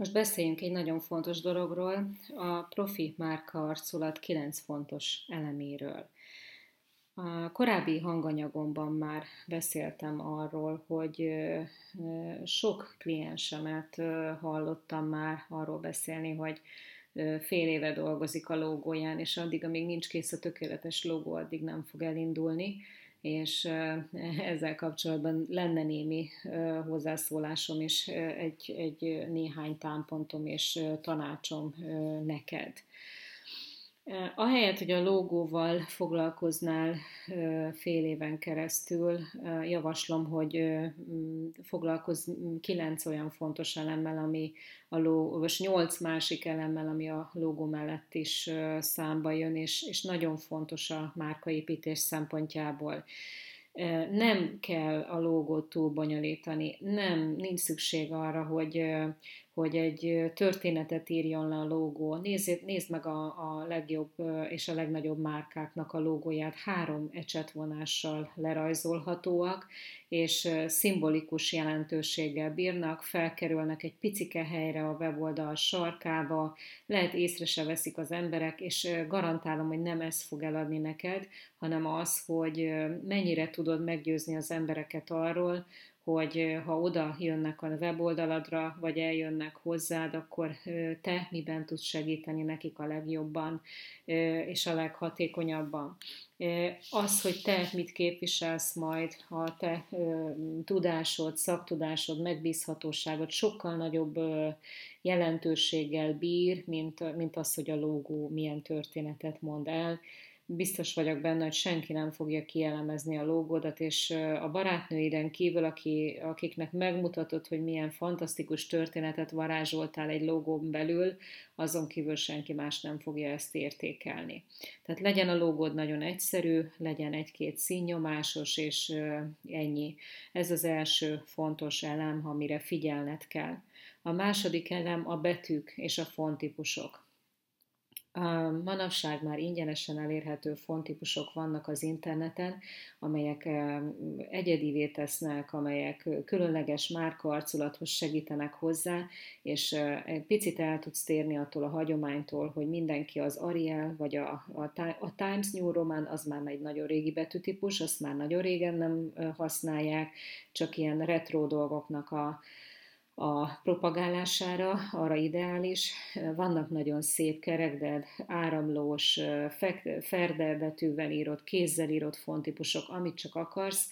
Most beszéljünk egy nagyon fontos dologról, a profi márka arculat 9 fontos eleméről. A korábbi hanganyagomban már beszéltem arról, hogy sok kliensemet hallottam már arról beszélni, hogy fél éve dolgozik a logóján, és addig, amíg nincs kész a tökéletes logó, addig nem fog elindulni és ezzel kapcsolatban lenne némi hozzászólásom és egy, egy néhány támpontom és tanácsom neked. Ahelyett, hogy a logóval foglalkoznál fél éven keresztül, javaslom, hogy foglalkozz kilenc olyan fontos elemmel, ami a logó, vagy nyolc másik elemmel, ami a logó mellett is számba jön, és, és nagyon fontos a márkaépítés szempontjából. Nem kell a logót túl bonyolítani, nem, nincs szükség arra, hogy hogy egy történetet írjon le a logó. Nézd, nézd meg a, a legjobb és a legnagyobb márkáknak a logóját, három ecsetvonással lerajzolhatóak, és szimbolikus jelentőséggel bírnak, felkerülnek egy picike helyre a weboldal sarkába, lehet észre se veszik az emberek, és garantálom, hogy nem ez fog eladni neked, hanem az, hogy mennyire tudod meggyőzni az embereket arról, hogy ha oda jönnek a weboldaladra, vagy eljönnek hozzád, akkor te miben tudsz segíteni nekik a legjobban és a leghatékonyabban. Az, hogy te mit képviselsz majd, a te tudásod, szaktudásod, megbízhatóságod sokkal nagyobb jelentőséggel bír, mint, mint az, hogy a logó milyen történetet mond el, biztos vagyok benne, hogy senki nem fogja kielemezni a logódat, és a barátnőiden kívül, aki, akiknek megmutatod, hogy milyen fantasztikus történetet varázsoltál egy logón belül, azon kívül senki más nem fogja ezt értékelni. Tehát legyen a logód nagyon egyszerű, legyen egy-két színnyomásos, és ennyi. Ez az első fontos elem, amire figyelned kell. A második elem a betűk és a fontípusok. Manapság már ingyenesen elérhető fontípusok vannak az interneten, amelyek egyedivé tesznek, amelyek különleges márkaarculathoz segítenek hozzá, és egy picit el tudsz térni attól a hagyománytól, hogy mindenki az Arial vagy a, a, a Times New Roman, az már egy nagyon régi betűtípus, azt már nagyon régen nem használják, csak ilyen retro dolgoknak a, a propagálására, arra ideális. Vannak nagyon szép kerekded, áramlós, ferdelbetűvel írott, kézzel írott fontípusok, amit csak akarsz.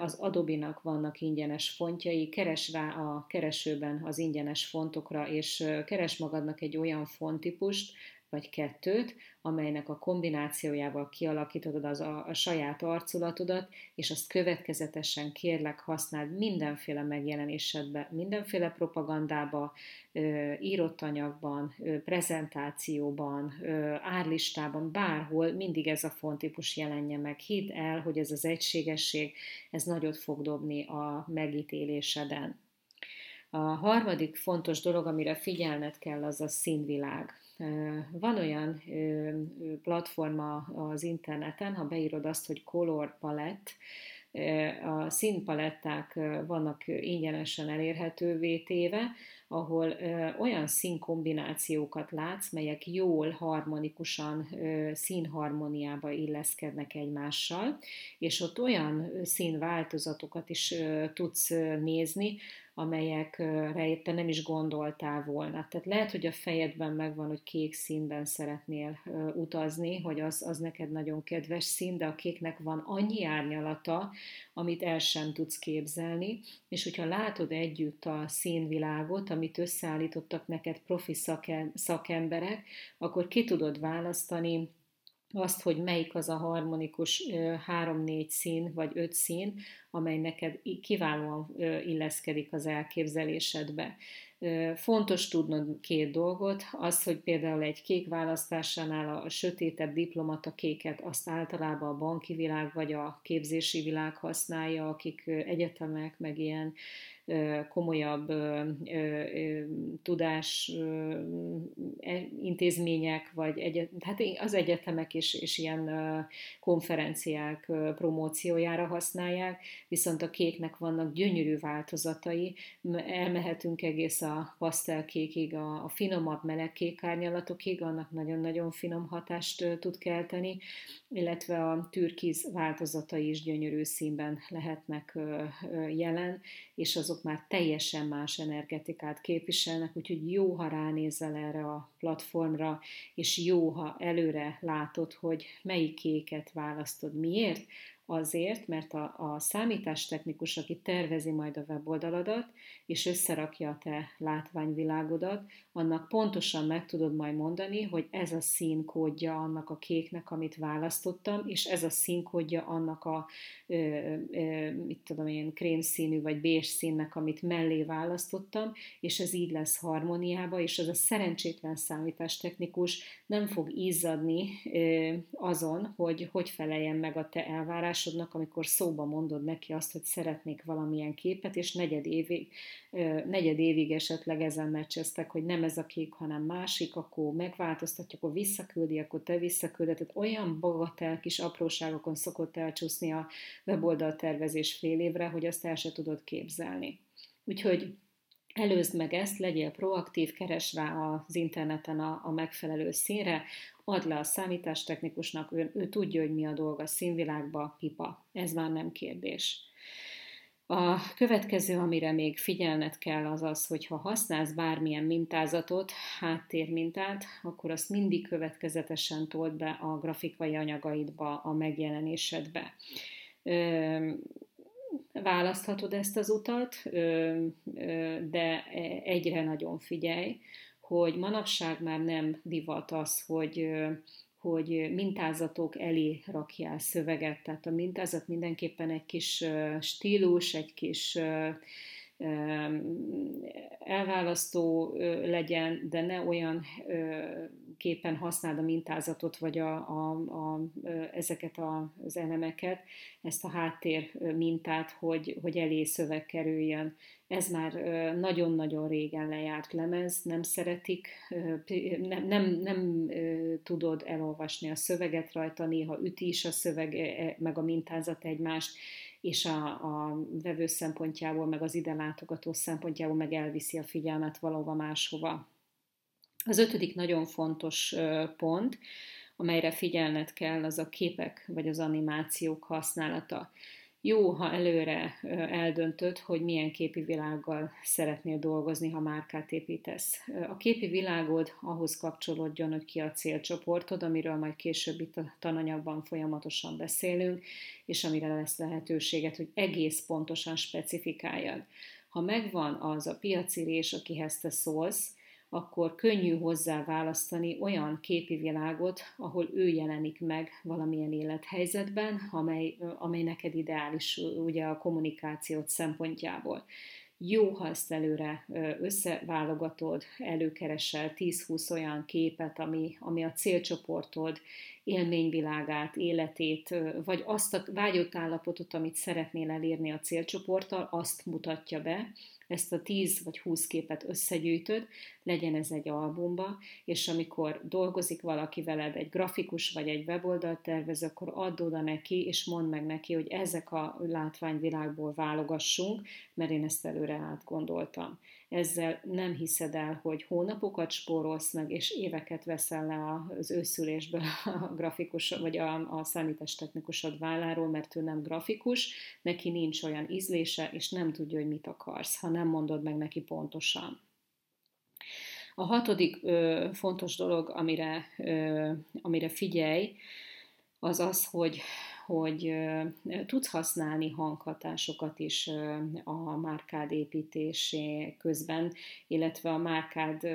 Az Adobe-nak vannak ingyenes fontjai, keres rá a keresőben az ingyenes fontokra, és keres magadnak egy olyan fontípust, vagy kettőt, amelynek a kombinációjával kialakítod az a, a saját arculatodat, és azt következetesen kérlek használd mindenféle megjelenésedbe, mindenféle propagandába, írott anyagban, prezentációban, árlistában, bárhol mindig ez a fontípus jelenje meg. Hidd el, hogy ez az egységesség, ez nagyot fog dobni a megítéléseden. A harmadik fontos dolog, amire figyelned kell, az a színvilág. Van olyan platforma az interneten, ha beírod azt, hogy Color Palette, a színpaletták vannak ingyenesen elérhetővé téve, ahol olyan színkombinációkat látsz, melyek jól harmonikusan színharmoniába illeszkednek egymással, és ott olyan színváltozatokat is tudsz nézni, amelyekre te nem is gondoltál volna. Tehát lehet, hogy a fejedben megvan, hogy kék színben szeretnél utazni, hogy az, az neked nagyon kedves szín, de a kéknek van annyi árnyalata, amit el sem tudsz képzelni, és hogyha látod együtt a színvilágot, amit összeállítottak neked profi szakemberek, akkor ki tudod választani azt, hogy melyik az a harmonikus három-négy szín, vagy öt szín, amely neked kiválóan illeszkedik az elképzelésedbe. Fontos tudnod két dolgot, az, hogy például egy kék választásánál a sötétebb diplomata kéket azt általában a banki világ vagy a képzési világ használja, akik egyetemek, meg ilyen komolyabb tudás e, intézmények, vagy egyet, hát az egyetemek és, és ilyen konferenciák promóciójára használják, viszont a kéknek vannak gyönyörű változatai, elmehetünk egész a roza pasztelkékig, a, a finomabb melegkék árnyalatokig, annak nagyon-nagyon finom hatást tud kelteni, illetve a türkiz változatai is gyönyörű színben lehetnek jelen, és azok már teljesen más energetikát képviselnek, úgyhogy jó, ha ránézel erre a platformra, és jó, ha előre látod, hogy melyik kéket választod. Miért? Azért, mert a, a számítástechnikus, aki tervezi majd a weboldaladat, és összerakja a te látványvilágodat, annak pontosan meg tudod majd mondani, hogy ez a színkódja annak a kéknek, amit választottam, és ez a színkódja annak a, ö, ö, mit tudom én, krémszínű vagy bés színnek, amit mellé választottam, és ez így lesz harmóniába, és az a szerencsétlen számítástechnikus nem fog izzadni ö, azon, hogy hogy feleljen meg a te elvárásodnak, amikor szóba mondod neki azt, hogy szeretnék valamilyen képet, és negyed évig, negyed évig esetleg ezen meccseztek, hogy nem ez a kék, hanem másik, akkor megváltoztatjuk, akkor visszaküldi, akkor te visszakülded. Tehát olyan bagatel kis apróságokon szokott elcsúszni a weboldal tervezés fél évre, hogy azt el se tudod képzelni. Úgyhogy előzd meg ezt, legyél proaktív, keres rá az interneten a, a megfelelő színre, add le a számítástechnikusnak, ő, ő tudja, hogy mi a dolga színvilágba, pipa. Ez már nem kérdés. A következő, amire még figyelned kell, az az, hogy ha használsz bármilyen mintázatot, háttérmintát, akkor azt mindig következetesen told be a grafikai anyagaidba, a megjelenésedbe. Választhatod ezt az utat, de egyre nagyon figyelj, hogy manapság már nem divat az, hogy hogy mintázatok elé rakjál szöveget. Tehát a mintázat mindenképpen egy kis stílus, egy kis elválasztó legyen, de ne olyan képen használd a mintázatot, vagy a, a, a, ezeket az elemeket, ezt a háttér mintát, hogy, hogy elé szöveg kerüljön. Ez már nagyon-nagyon régen lejárt lemez, nem szeretik, nem, nem, nem tudod elolvasni a szöveget rajta, néha üti is a szöveg, e, meg a mintázat egymást, és a, a vevő szempontjából, meg az ide látogató szempontjából meg elviszi a figyelmet valahova máshova. Az ötödik nagyon fontos pont, amelyre figyelned kell, az a képek vagy az animációk használata. Jó, ha előre eldöntöd, hogy milyen képi világgal szeretnél dolgozni, ha márkát építesz. A képi világod ahhoz kapcsolódjon, hogy ki a célcsoportod, amiről majd később itt a tananyagban folyamatosan beszélünk, és amire lesz lehetőséget, hogy egész pontosan specifikáljad. Ha megvan az a piaci rés, akihez te szólsz, akkor könnyű hozzá választani olyan képi világot, ahol ő jelenik meg valamilyen élethelyzetben, amely, amely neked ideális ugye a kommunikációt szempontjából. Jó, ha ezt előre összeválogatod, előkeresel 10-20 olyan képet, ami, ami a célcsoportod élményvilágát, életét, vagy azt a vágyott állapotot, amit szeretnél elérni a célcsoporttal, azt mutatja be, ezt a 10 vagy 20 képet összegyűjtöd, legyen ez egy albumba, és amikor dolgozik valaki veled, egy grafikus vagy egy weboldalt tervez, akkor add oda neki, és mondd meg neki, hogy ezek a látványvilágból válogassunk, mert én ezt előre átgondoltam. Ezzel nem hiszed el, hogy hónapokat spórolsz meg, és éveket veszel le az őszülésből a grafikus, vagy a, a számítástechnikusod válláról, mert ő nem grafikus, neki nincs olyan ízlése, és nem tudja, hogy mit akarsz, ha nem mondod meg neki pontosan. A hatodik ö, fontos dolog, amire, ö, amire figyelj, az az, hogy, hogy tudsz használni hanghatásokat is a márkád építésé közben, illetve a márkád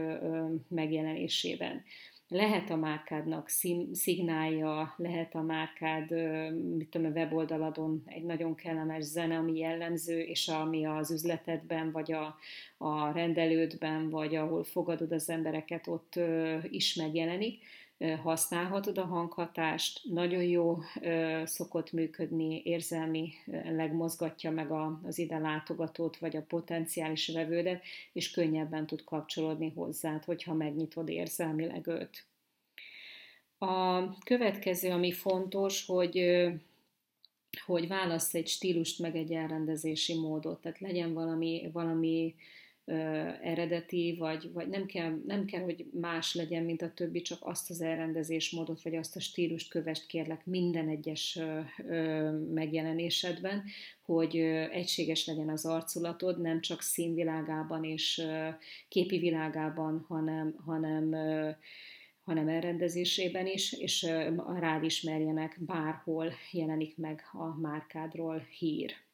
megjelenésében. Lehet a márkádnak szignálja, lehet a márkád, mit tudom, a weboldaladon egy nagyon kellemes zene, ami jellemző, és ami az üzletedben, vagy a, a rendelődben, vagy ahol fogadod az embereket, ott is megjelenik használhatod a hanghatást, nagyon jó szokott működni, érzelmi legmozgatja meg az ide látogatót, vagy a potenciális vevődet, és könnyebben tud kapcsolódni hozzád, hogyha megnyitod érzelmileg őt. A következő, ami fontos, hogy hogy válasz egy stílust, meg egy elrendezési módot, tehát legyen valami, valami eredeti, vagy, vagy nem, kell, nem kell, hogy más legyen, mint a többi, csak azt az elrendezésmódot, vagy azt a stílust kövest kérlek minden egyes megjelenésedben, hogy egységes legyen az arculatod, nem csak színvilágában és képi világában, hanem, hanem hanem elrendezésében is, és rád ismerjenek, bárhol jelenik meg a márkádról hír.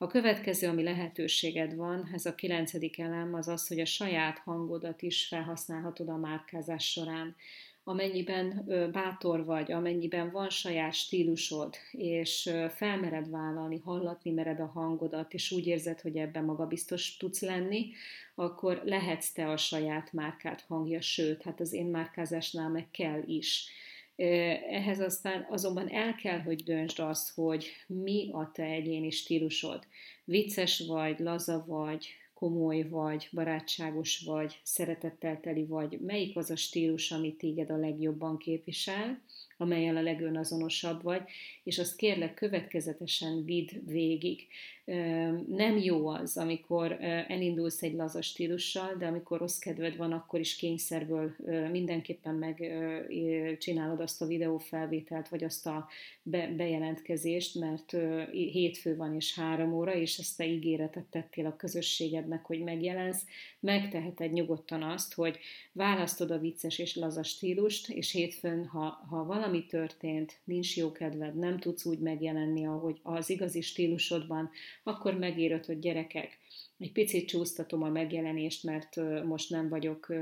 A következő, ami lehetőséged van, ez a kilencedik elem, az az, hogy a saját hangodat is felhasználhatod a márkázás során. Amennyiben bátor vagy, amennyiben van saját stílusod, és felmered vállalni, hallatni mered a hangodat, és úgy érzed, hogy ebben magabiztos tudsz lenni, akkor lehetsz te a saját márkát hangja, sőt, hát az én márkázásnál meg kell is ehhez aztán azonban el kell, hogy döntsd azt, hogy mi a te egyéni stílusod. Vicces vagy, laza vagy, komoly vagy, barátságos vagy, szeretettel teli vagy, melyik az a stílus, ami téged a legjobban képvisel, amelyel a legönazonosabb vagy, és azt kérlek következetesen vidd végig. Nem jó az, amikor elindulsz egy laza stílussal, de amikor rossz kedved van, akkor is kényszerből mindenképpen megcsinálod azt a videófelvételt, vagy azt a bejelentkezést, mert hétfő van és három óra, és ezt te ígéretet tettél a közösségednek, hogy megjelensz, megteheted nyugodtan azt, hogy választod a vicces és laza stílust, és hétfőn, ha, ha valami történt, nincs jó kedved, nem tudsz úgy megjelenni, ahogy az igazi stílusodban, akkor megírod, hogy gyerekek, egy picit csúsztatom a megjelenést, mert most nem vagyok,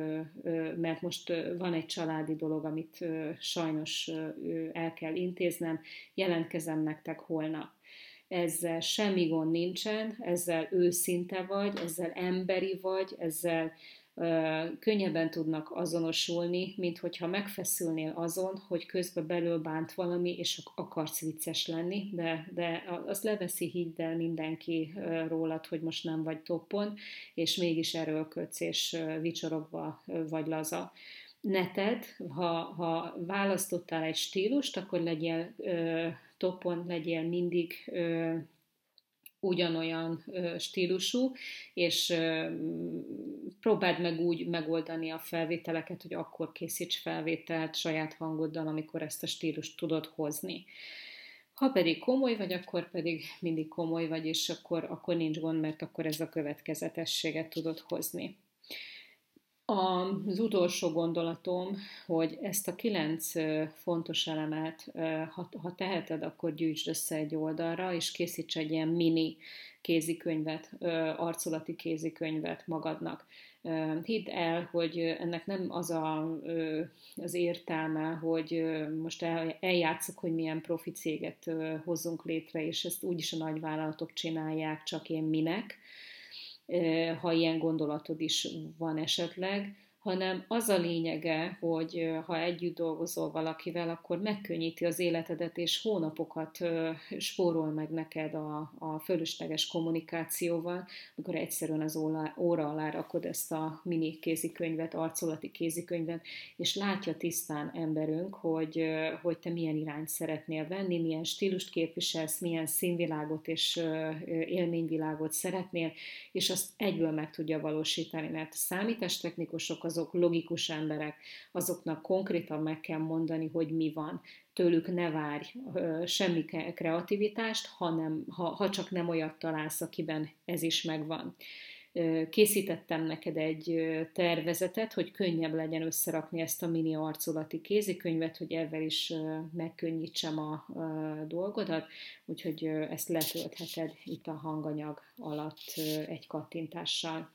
mert most van egy családi dolog, amit sajnos el kell intéznem, jelentkezem nektek holnap. Ezzel semmi gond nincsen, ezzel őszinte vagy, ezzel emberi vagy, ezzel könnyebben tudnak azonosulni, mint hogyha megfeszülnél azon, hogy közben belül bánt valami, és akarsz vicces lenni, de, de azt leveszi, hidd el mindenki rólad, hogy most nem vagy toppon, és mégis erőlködsz, és vicsorogva vagy laza. Neted, ha, ha választottál egy stílust, akkor legyél ö, topon, legyél mindig ö, ugyanolyan stílusú, és próbáld meg úgy megoldani a felvételeket, hogy akkor készíts felvételt saját hangoddal, amikor ezt a stílust tudod hozni. Ha pedig komoly vagy, akkor pedig mindig komoly vagy, és akkor, akkor nincs gond, mert akkor ez a következetességet tudod hozni. Az utolsó gondolatom, hogy ezt a kilenc fontos elemet, ha, ha teheted, akkor gyűjtsd össze egy oldalra, és készíts egy ilyen mini kézikönyvet, arculati kézikönyvet magadnak. Hidd el, hogy ennek nem az a, az értelme, hogy most eljátszok, hogy milyen profi céget hozzunk létre, és ezt úgyis a nagyvállalatok csinálják, csak én minek, ha ilyen gondolatod is van esetleg, hanem az a lényege, hogy ha együtt dolgozol valakivel, akkor megkönnyíti az életedet, és hónapokat spórol meg neked a, a fölösleges kommunikációval, amikor egyszerűen az óra, óra alá rakod ezt a mini kézikönyvet, arcolati kézikönyvet, és látja tisztán emberünk, hogy, hogy te milyen irányt szeretnél venni, milyen stílust képviselsz, milyen színvilágot és élményvilágot szeretnél, és azt egyből meg tudja valósítani, mert a számítástechnikusok az azok logikus emberek, azoknak konkrétan meg kell mondani, hogy mi van. Tőlük ne várj semmi kreativitást, hanem ha, ha csak nem olyat találsz, akiben ez is megvan készítettem neked egy tervezetet, hogy könnyebb legyen összerakni ezt a mini arculati kézikönyvet, hogy ezzel is megkönnyítsem a dolgodat, úgyhogy ezt letöltheted itt a hanganyag alatt egy kattintással.